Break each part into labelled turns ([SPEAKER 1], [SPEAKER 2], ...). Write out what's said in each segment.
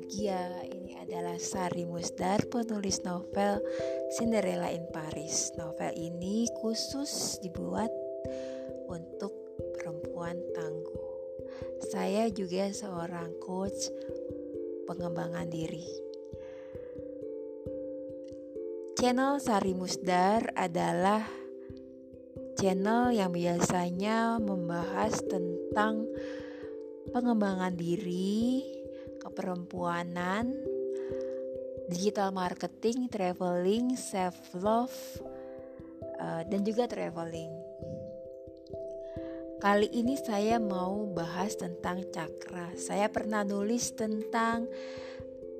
[SPEAKER 1] bahagia. Ini adalah Sari Musdar, penulis novel Cinderella in Paris. Novel ini khusus dibuat untuk perempuan tangguh. Saya juga seorang coach pengembangan diri. Channel Sari Musdar adalah channel yang biasanya membahas tentang pengembangan diri, keperempuanan, digital marketing, traveling, self love, uh, dan juga traveling. Kali ini saya mau bahas tentang cakra. Saya pernah nulis tentang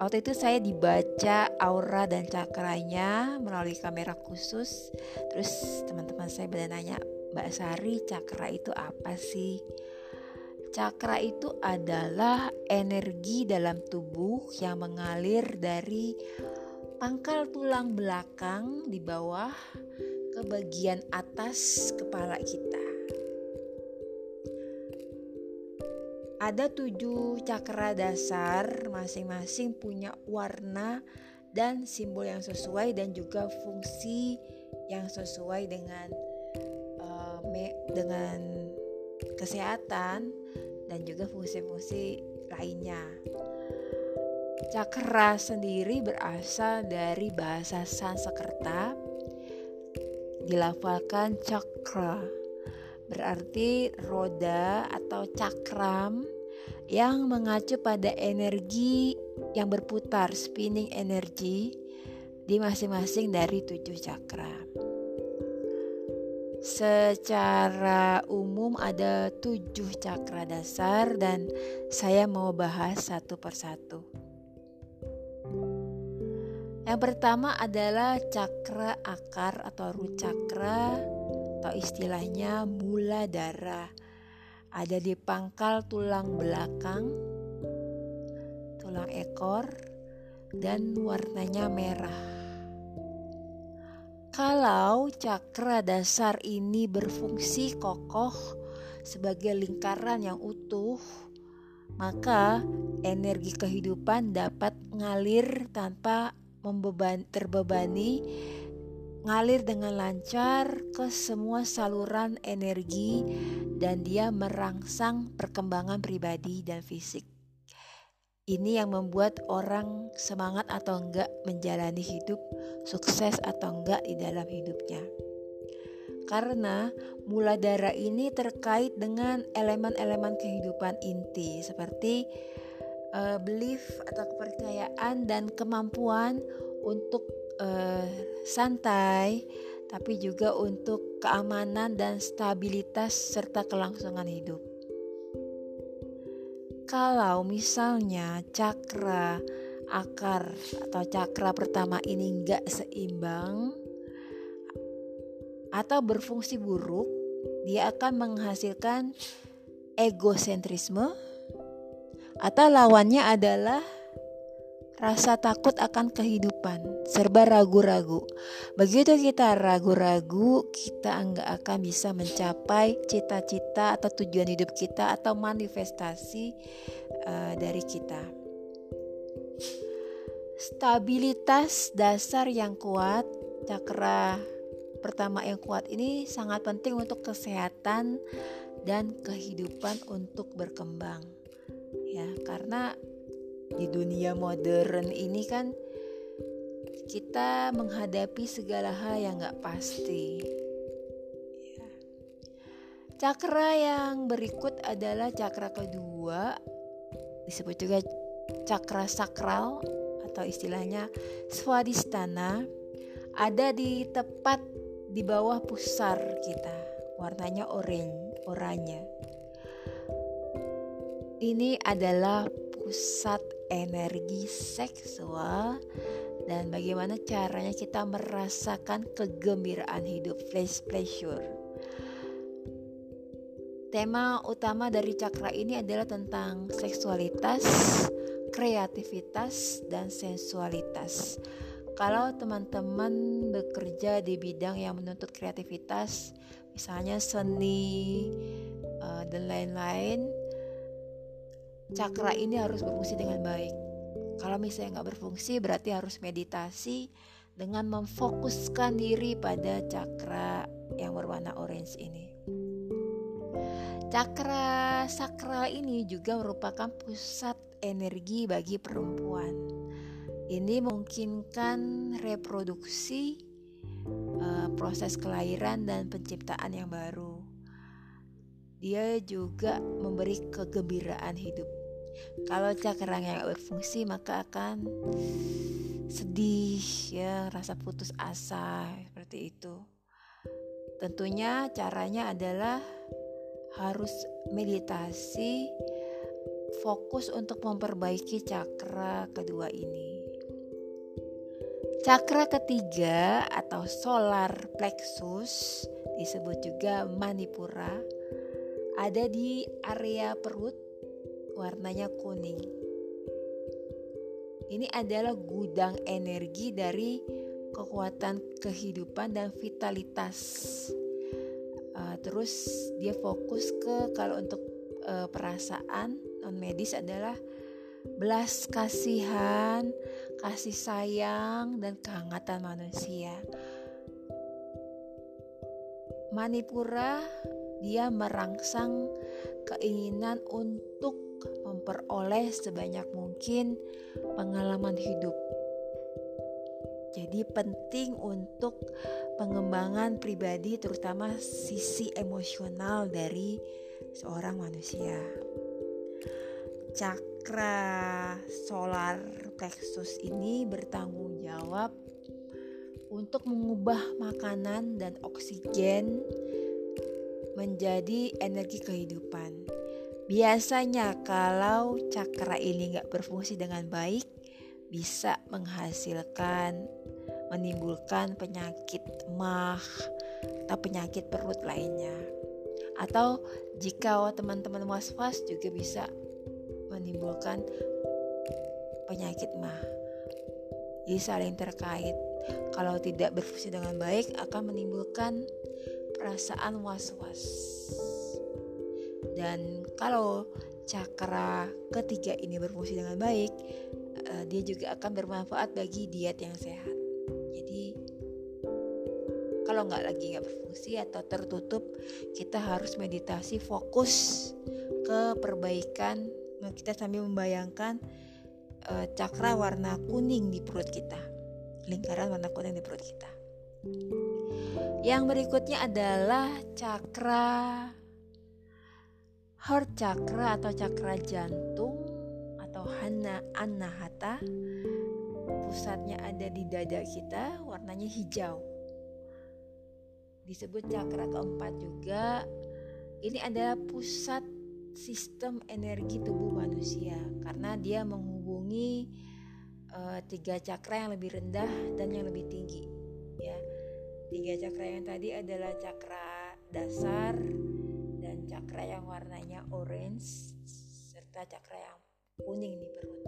[SPEAKER 1] waktu itu saya dibaca aura dan cakranya melalui kamera khusus. Terus teman-teman saya bertanya, Mbak Sari, cakra itu apa sih? Cakra itu adalah energi dalam tubuh yang mengalir dari pangkal tulang belakang di bawah ke bagian atas kepala kita. Ada tujuh cakra dasar, masing-masing punya warna dan simbol yang sesuai dan juga fungsi yang sesuai dengan uh, me, dengan kesehatan dan juga fungsi-fungsi lainnya. Cakra sendiri berasal dari bahasa Sanskerta dilafalkan cakra berarti roda atau cakram yang mengacu pada energi yang berputar spinning energy di masing-masing dari tujuh cakra. Secara umum ada tujuh cakra dasar dan saya mau bahas satu persatu. Yang pertama adalah cakra akar atau root cakra atau istilahnya mula darah. Ada di pangkal tulang belakang, tulang ekor, dan warnanya merah. Kalau cakra dasar ini berfungsi kokoh sebagai lingkaran yang utuh, maka energi kehidupan dapat ngalir tanpa membeban, terbebani, ngalir dengan lancar ke semua saluran energi dan dia merangsang perkembangan pribadi dan fisik. Ini yang membuat orang semangat atau enggak menjalani hidup, sukses atau enggak di dalam hidupnya. Karena mula darah ini terkait dengan elemen-elemen kehidupan inti seperti uh, belief atau kepercayaan dan kemampuan untuk uh, santai, tapi juga untuk keamanan dan stabilitas serta kelangsungan hidup kalau misalnya cakra akar atau cakra pertama ini enggak seimbang atau berfungsi buruk, dia akan menghasilkan egosentrisme atau lawannya adalah rasa takut akan kehidupan, serba ragu-ragu. Begitu kita ragu-ragu, kita enggak akan bisa mencapai cita-cita atau tujuan hidup kita atau manifestasi uh, dari kita. Stabilitas dasar yang kuat, cakra pertama yang kuat ini sangat penting untuk kesehatan dan kehidupan untuk berkembang. Ya, karena di dunia modern ini kan kita menghadapi segala hal yang gak pasti. Cakra yang berikut adalah cakra kedua, disebut juga cakra sakral atau istilahnya swadhisthana, ada di tepat di bawah pusar kita, warnanya oranye, oranye. Ini adalah pusat energi seksual dan bagaimana caranya kita merasakan kegembiraan hidup flash pleasure. Tema utama dari cakra ini adalah tentang seksualitas, kreativitas, dan sensualitas. Kalau teman-teman bekerja di bidang yang menuntut kreativitas, misalnya seni uh, dan lain-lain, cakra ini harus berfungsi dengan baik. kalau misalnya nggak berfungsi berarti harus meditasi dengan memfokuskan diri pada cakra yang berwarna orange ini. Cakra sakral ini juga merupakan pusat energi bagi perempuan. Ini memungkinkan reproduksi, uh, proses kelahiran dan penciptaan yang baru. Dia juga memberi kegembiraan hidup. Kalau cakra yang berfungsi maka akan sedih ya, rasa putus asa seperti itu. Tentunya caranya adalah harus meditasi fokus untuk memperbaiki cakra kedua ini. Cakra ketiga atau solar plexus disebut juga manipura ada di area perut warnanya kuning. Ini adalah gudang energi dari kekuatan kehidupan dan vitalitas uh, terus dia fokus ke kalau untuk uh, perasaan non medis adalah belas kasihan, kasih sayang dan kehangatan manusia. Manipura dia merangsang keinginan untuk memperoleh sebanyak mungkin pengalaman hidup jadi penting untuk pengembangan pribadi terutama sisi emosional dari seorang manusia. Cakra solar plexus ini bertanggung jawab untuk mengubah makanan dan oksigen menjadi energi kehidupan. Biasanya kalau cakra ini nggak berfungsi dengan baik, bisa menghasilkan menimbulkan penyakit mah atau penyakit perut lainnya. Atau jika teman-teman was-was juga bisa menimbulkan penyakit mah. Jadi saling terkait. Kalau tidak berfungsi dengan baik akan menimbulkan perasaan was-was. Dan kalau cakra ketiga ini berfungsi dengan baik, uh, dia juga akan bermanfaat bagi diet yang sehat. Jadi kalau nggak lagi nggak berfungsi atau tertutup, kita harus meditasi fokus ke perbaikan. Nah, kita sambil membayangkan uh, cakra warna kuning di perut kita, lingkaran warna kuning di perut kita. Yang berikutnya adalah cakra heart chakra atau cakra jantung atau Hana Anahata. Pusatnya ada di dada kita, warnanya hijau. Disebut cakra keempat juga. Ini adalah pusat sistem energi tubuh manusia karena dia menghubungi uh, tiga cakra yang lebih rendah dan yang lebih tinggi. Ya, tiga cakra yang tadi adalah cakra dasar cakra yang warnanya orange serta cakra yang kuning di perut.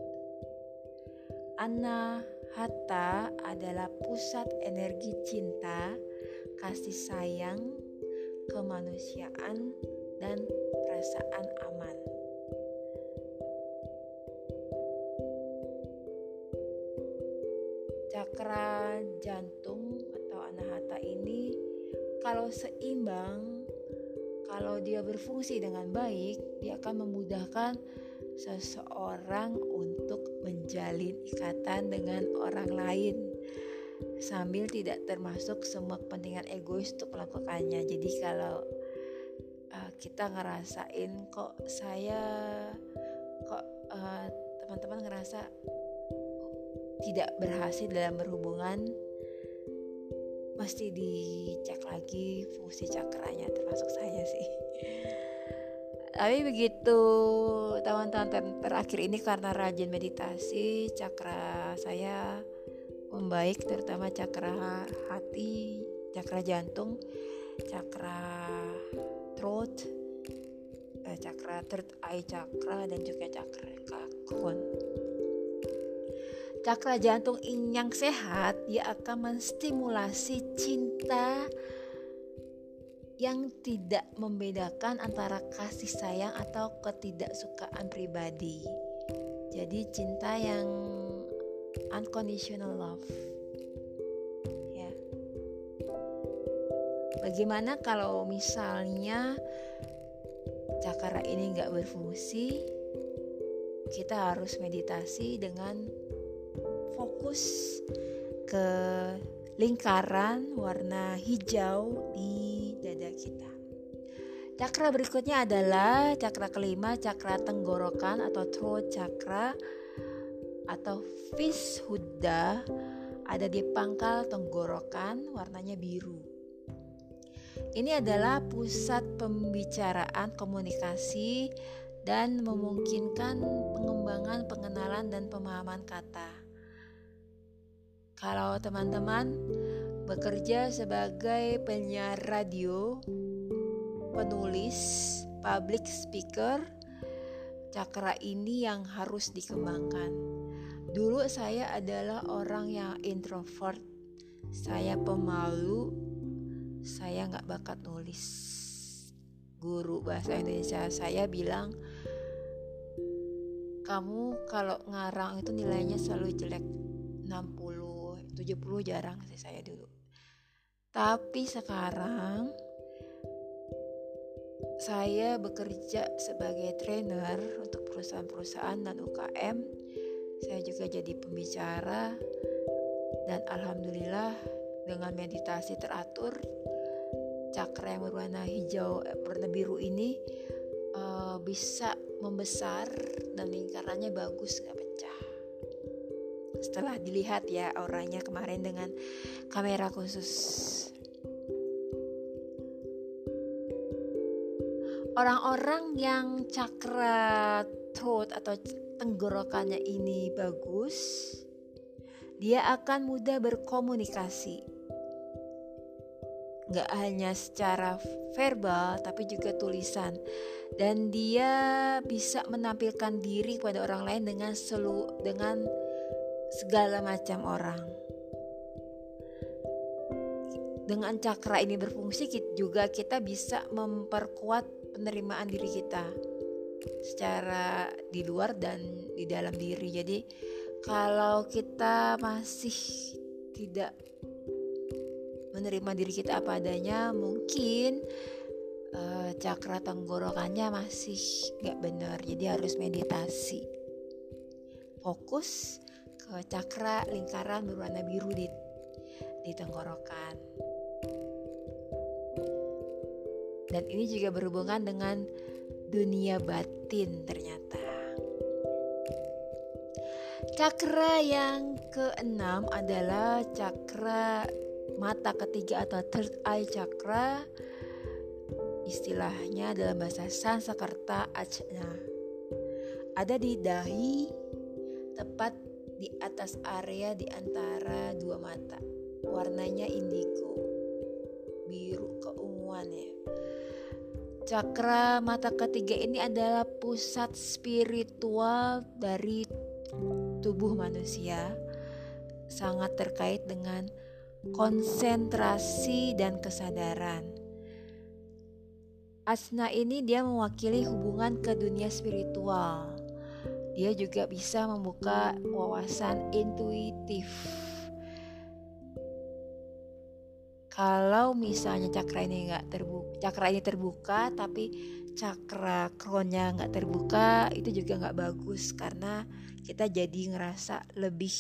[SPEAKER 1] Anahata adalah pusat energi cinta, kasih sayang, kemanusiaan, dan perasaan aman. Cakra jantung atau anahata ini kalau seimbang, kalau dia berfungsi dengan baik, dia akan memudahkan seseorang untuk menjalin ikatan dengan orang lain sambil tidak termasuk semua kepentingan egois untuk melakukannya. Jadi kalau uh, kita ngerasain kok saya kok uh, teman-teman ngerasa tidak berhasil dalam berhubungan mesti dicek lagi fungsi cakranya termasuk saya sih. Tapi begitu tahun-tahun ter terakhir ini karena rajin meditasi cakra saya membaik terutama cakra hati cakra jantung cakra throat eh, cakra third eye cakra dan juga cakra kakon cakra jantung yang sehat dia akan menstimulasi cinta yang tidak membedakan antara kasih sayang atau ketidaksukaan pribadi. Jadi cinta yang unconditional love. Ya. Bagaimana kalau misalnya cakra ini nggak berfungsi? Kita harus meditasi dengan fokus ke lingkaran warna hijau di dada kita. Cakra berikutnya adalah cakra kelima, cakra tenggorokan atau throat chakra atau Vishuddha ada di pangkal tenggorokan warnanya biru. Ini adalah pusat pembicaraan komunikasi dan memungkinkan pengembangan pengenalan dan pemahaman kata. Kalau teman-teman bekerja sebagai penyiar radio, penulis, public speaker, cakra ini yang harus dikembangkan Dulu saya adalah orang yang introvert, saya pemalu, saya nggak bakat nulis. Guru bahasa Indonesia saya bilang, kamu kalau ngarang itu nilainya selalu jelek 60, 70 jarang sih saya dulu. Tapi sekarang saya bekerja sebagai trainer untuk perusahaan-perusahaan dan UKM saya juga jadi pembicara dan alhamdulillah dengan meditasi teratur cakra yang berwarna hijau eh, warna biru ini uh, bisa membesar dan lingkarannya bagus nggak pecah setelah dilihat ya auranya kemarin dengan kamera khusus orang-orang yang cakra throat atau tenggorokannya ini bagus, dia akan mudah berkomunikasi. Gak hanya secara verbal, tapi juga tulisan. Dan dia bisa menampilkan diri kepada orang lain dengan selu dengan segala macam orang. Dengan cakra ini berfungsi juga kita bisa memperkuat penerimaan diri kita secara di luar dan di dalam diri. Jadi kalau kita masih tidak menerima diri kita apa adanya, mungkin uh, cakra tenggorokannya masih nggak benar. Jadi harus meditasi. Fokus cakra lingkaran berwarna biru di di tenggorokan. Dan ini juga berhubungan dengan dunia batin ternyata. Cakra yang keenam adalah cakra mata ketiga atau third eye chakra. Istilahnya dalam bahasa Sanskerta Ajna. Ada di dahi, tepat di atas area di antara dua mata. Warnanya indigo, biru keunguan ya. Cakra mata ketiga ini adalah pusat spiritual dari tubuh manusia, sangat terkait dengan konsentrasi dan kesadaran. Asna ini dia mewakili hubungan ke dunia spiritual. Dia juga bisa membuka wawasan intuitif. Kalau misalnya cakra ini nggak terbuka cakra ini terbuka tapi cakra kronnya nggak terbuka itu juga nggak bagus karena kita jadi ngerasa lebih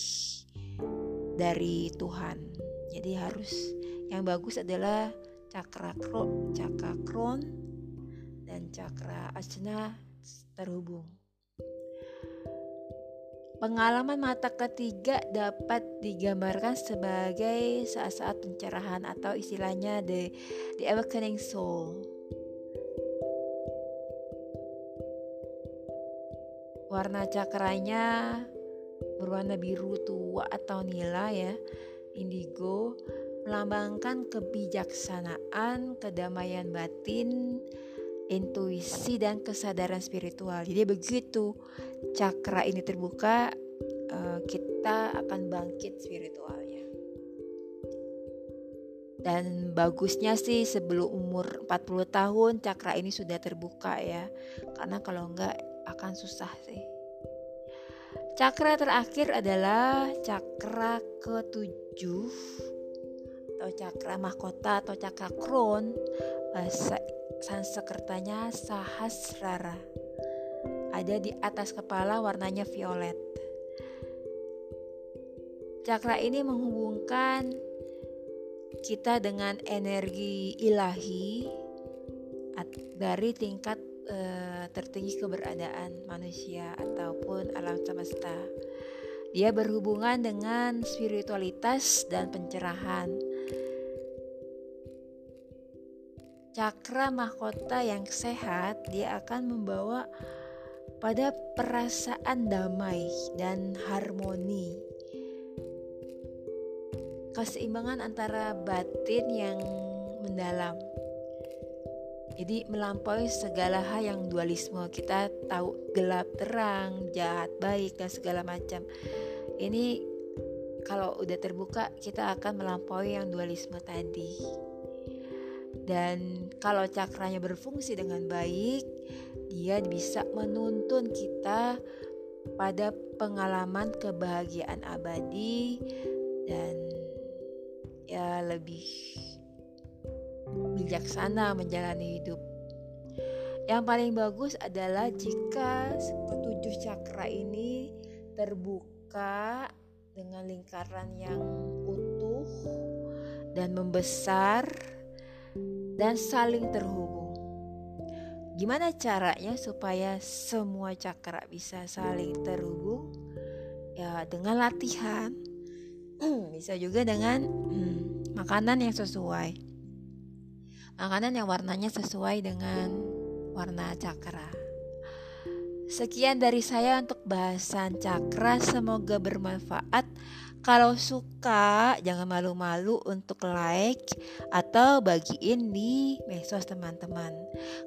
[SPEAKER 1] dari Tuhan. Jadi harus yang bagus adalah cakra kron cakra kron dan cakra asna terhubung Pengalaman mata ketiga dapat digambarkan sebagai saat-saat pencerahan atau istilahnya the, the awakening soul. Warna cakranya berwarna biru tua atau nila ya, indigo, melambangkan kebijaksanaan, kedamaian batin, intuisi dan kesadaran spiritual. Jadi begitu cakra ini terbuka, uh, kita akan bangkit spiritualnya. Dan bagusnya sih sebelum umur 40 tahun cakra ini sudah terbuka ya. Karena kalau enggak akan susah sih. Cakra terakhir adalah cakra ketujuh atau cakra mahkota atau cakra kron bahasa Sanskertanya Sahasrara ada di atas kepala warnanya violet cakra ini menghubungkan kita dengan energi ilahi dari tingkat uh, tertinggi keberadaan manusia ataupun alam semesta. Dia berhubungan dengan spiritualitas dan pencerahan. Cakra mahkota yang sehat, dia akan membawa pada perasaan damai dan harmoni keseimbangan antara batin yang mendalam. Jadi melampaui segala hal yang dualisme. Kita tahu gelap, terang, jahat, baik dan segala macam. Ini kalau udah terbuka kita akan melampaui yang dualisme tadi. Dan kalau cakranya berfungsi dengan baik, dia bisa menuntun kita pada pengalaman kebahagiaan abadi dan ya lebih bijaksana menjalani hidup. Yang paling bagus adalah jika ketujuh cakra ini terbuka dengan lingkaran yang utuh dan membesar dan saling terhubung. Gimana caranya supaya semua cakra bisa saling terhubung? Ya dengan latihan. Bisa juga dengan hmm, makanan yang sesuai. Makanan yang warnanya sesuai dengan warna cakra. Sekian dari saya untuk bahasan cakra. Semoga bermanfaat kalau suka jangan malu-malu untuk like atau bagiin di medsos teman-teman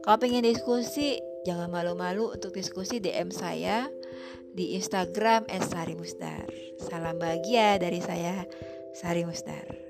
[SPEAKER 1] kalau pengen diskusi jangan malu-malu untuk diskusi DM saya di Instagram @sari Musdar. Salam bahagia dari saya, Sari Musdar.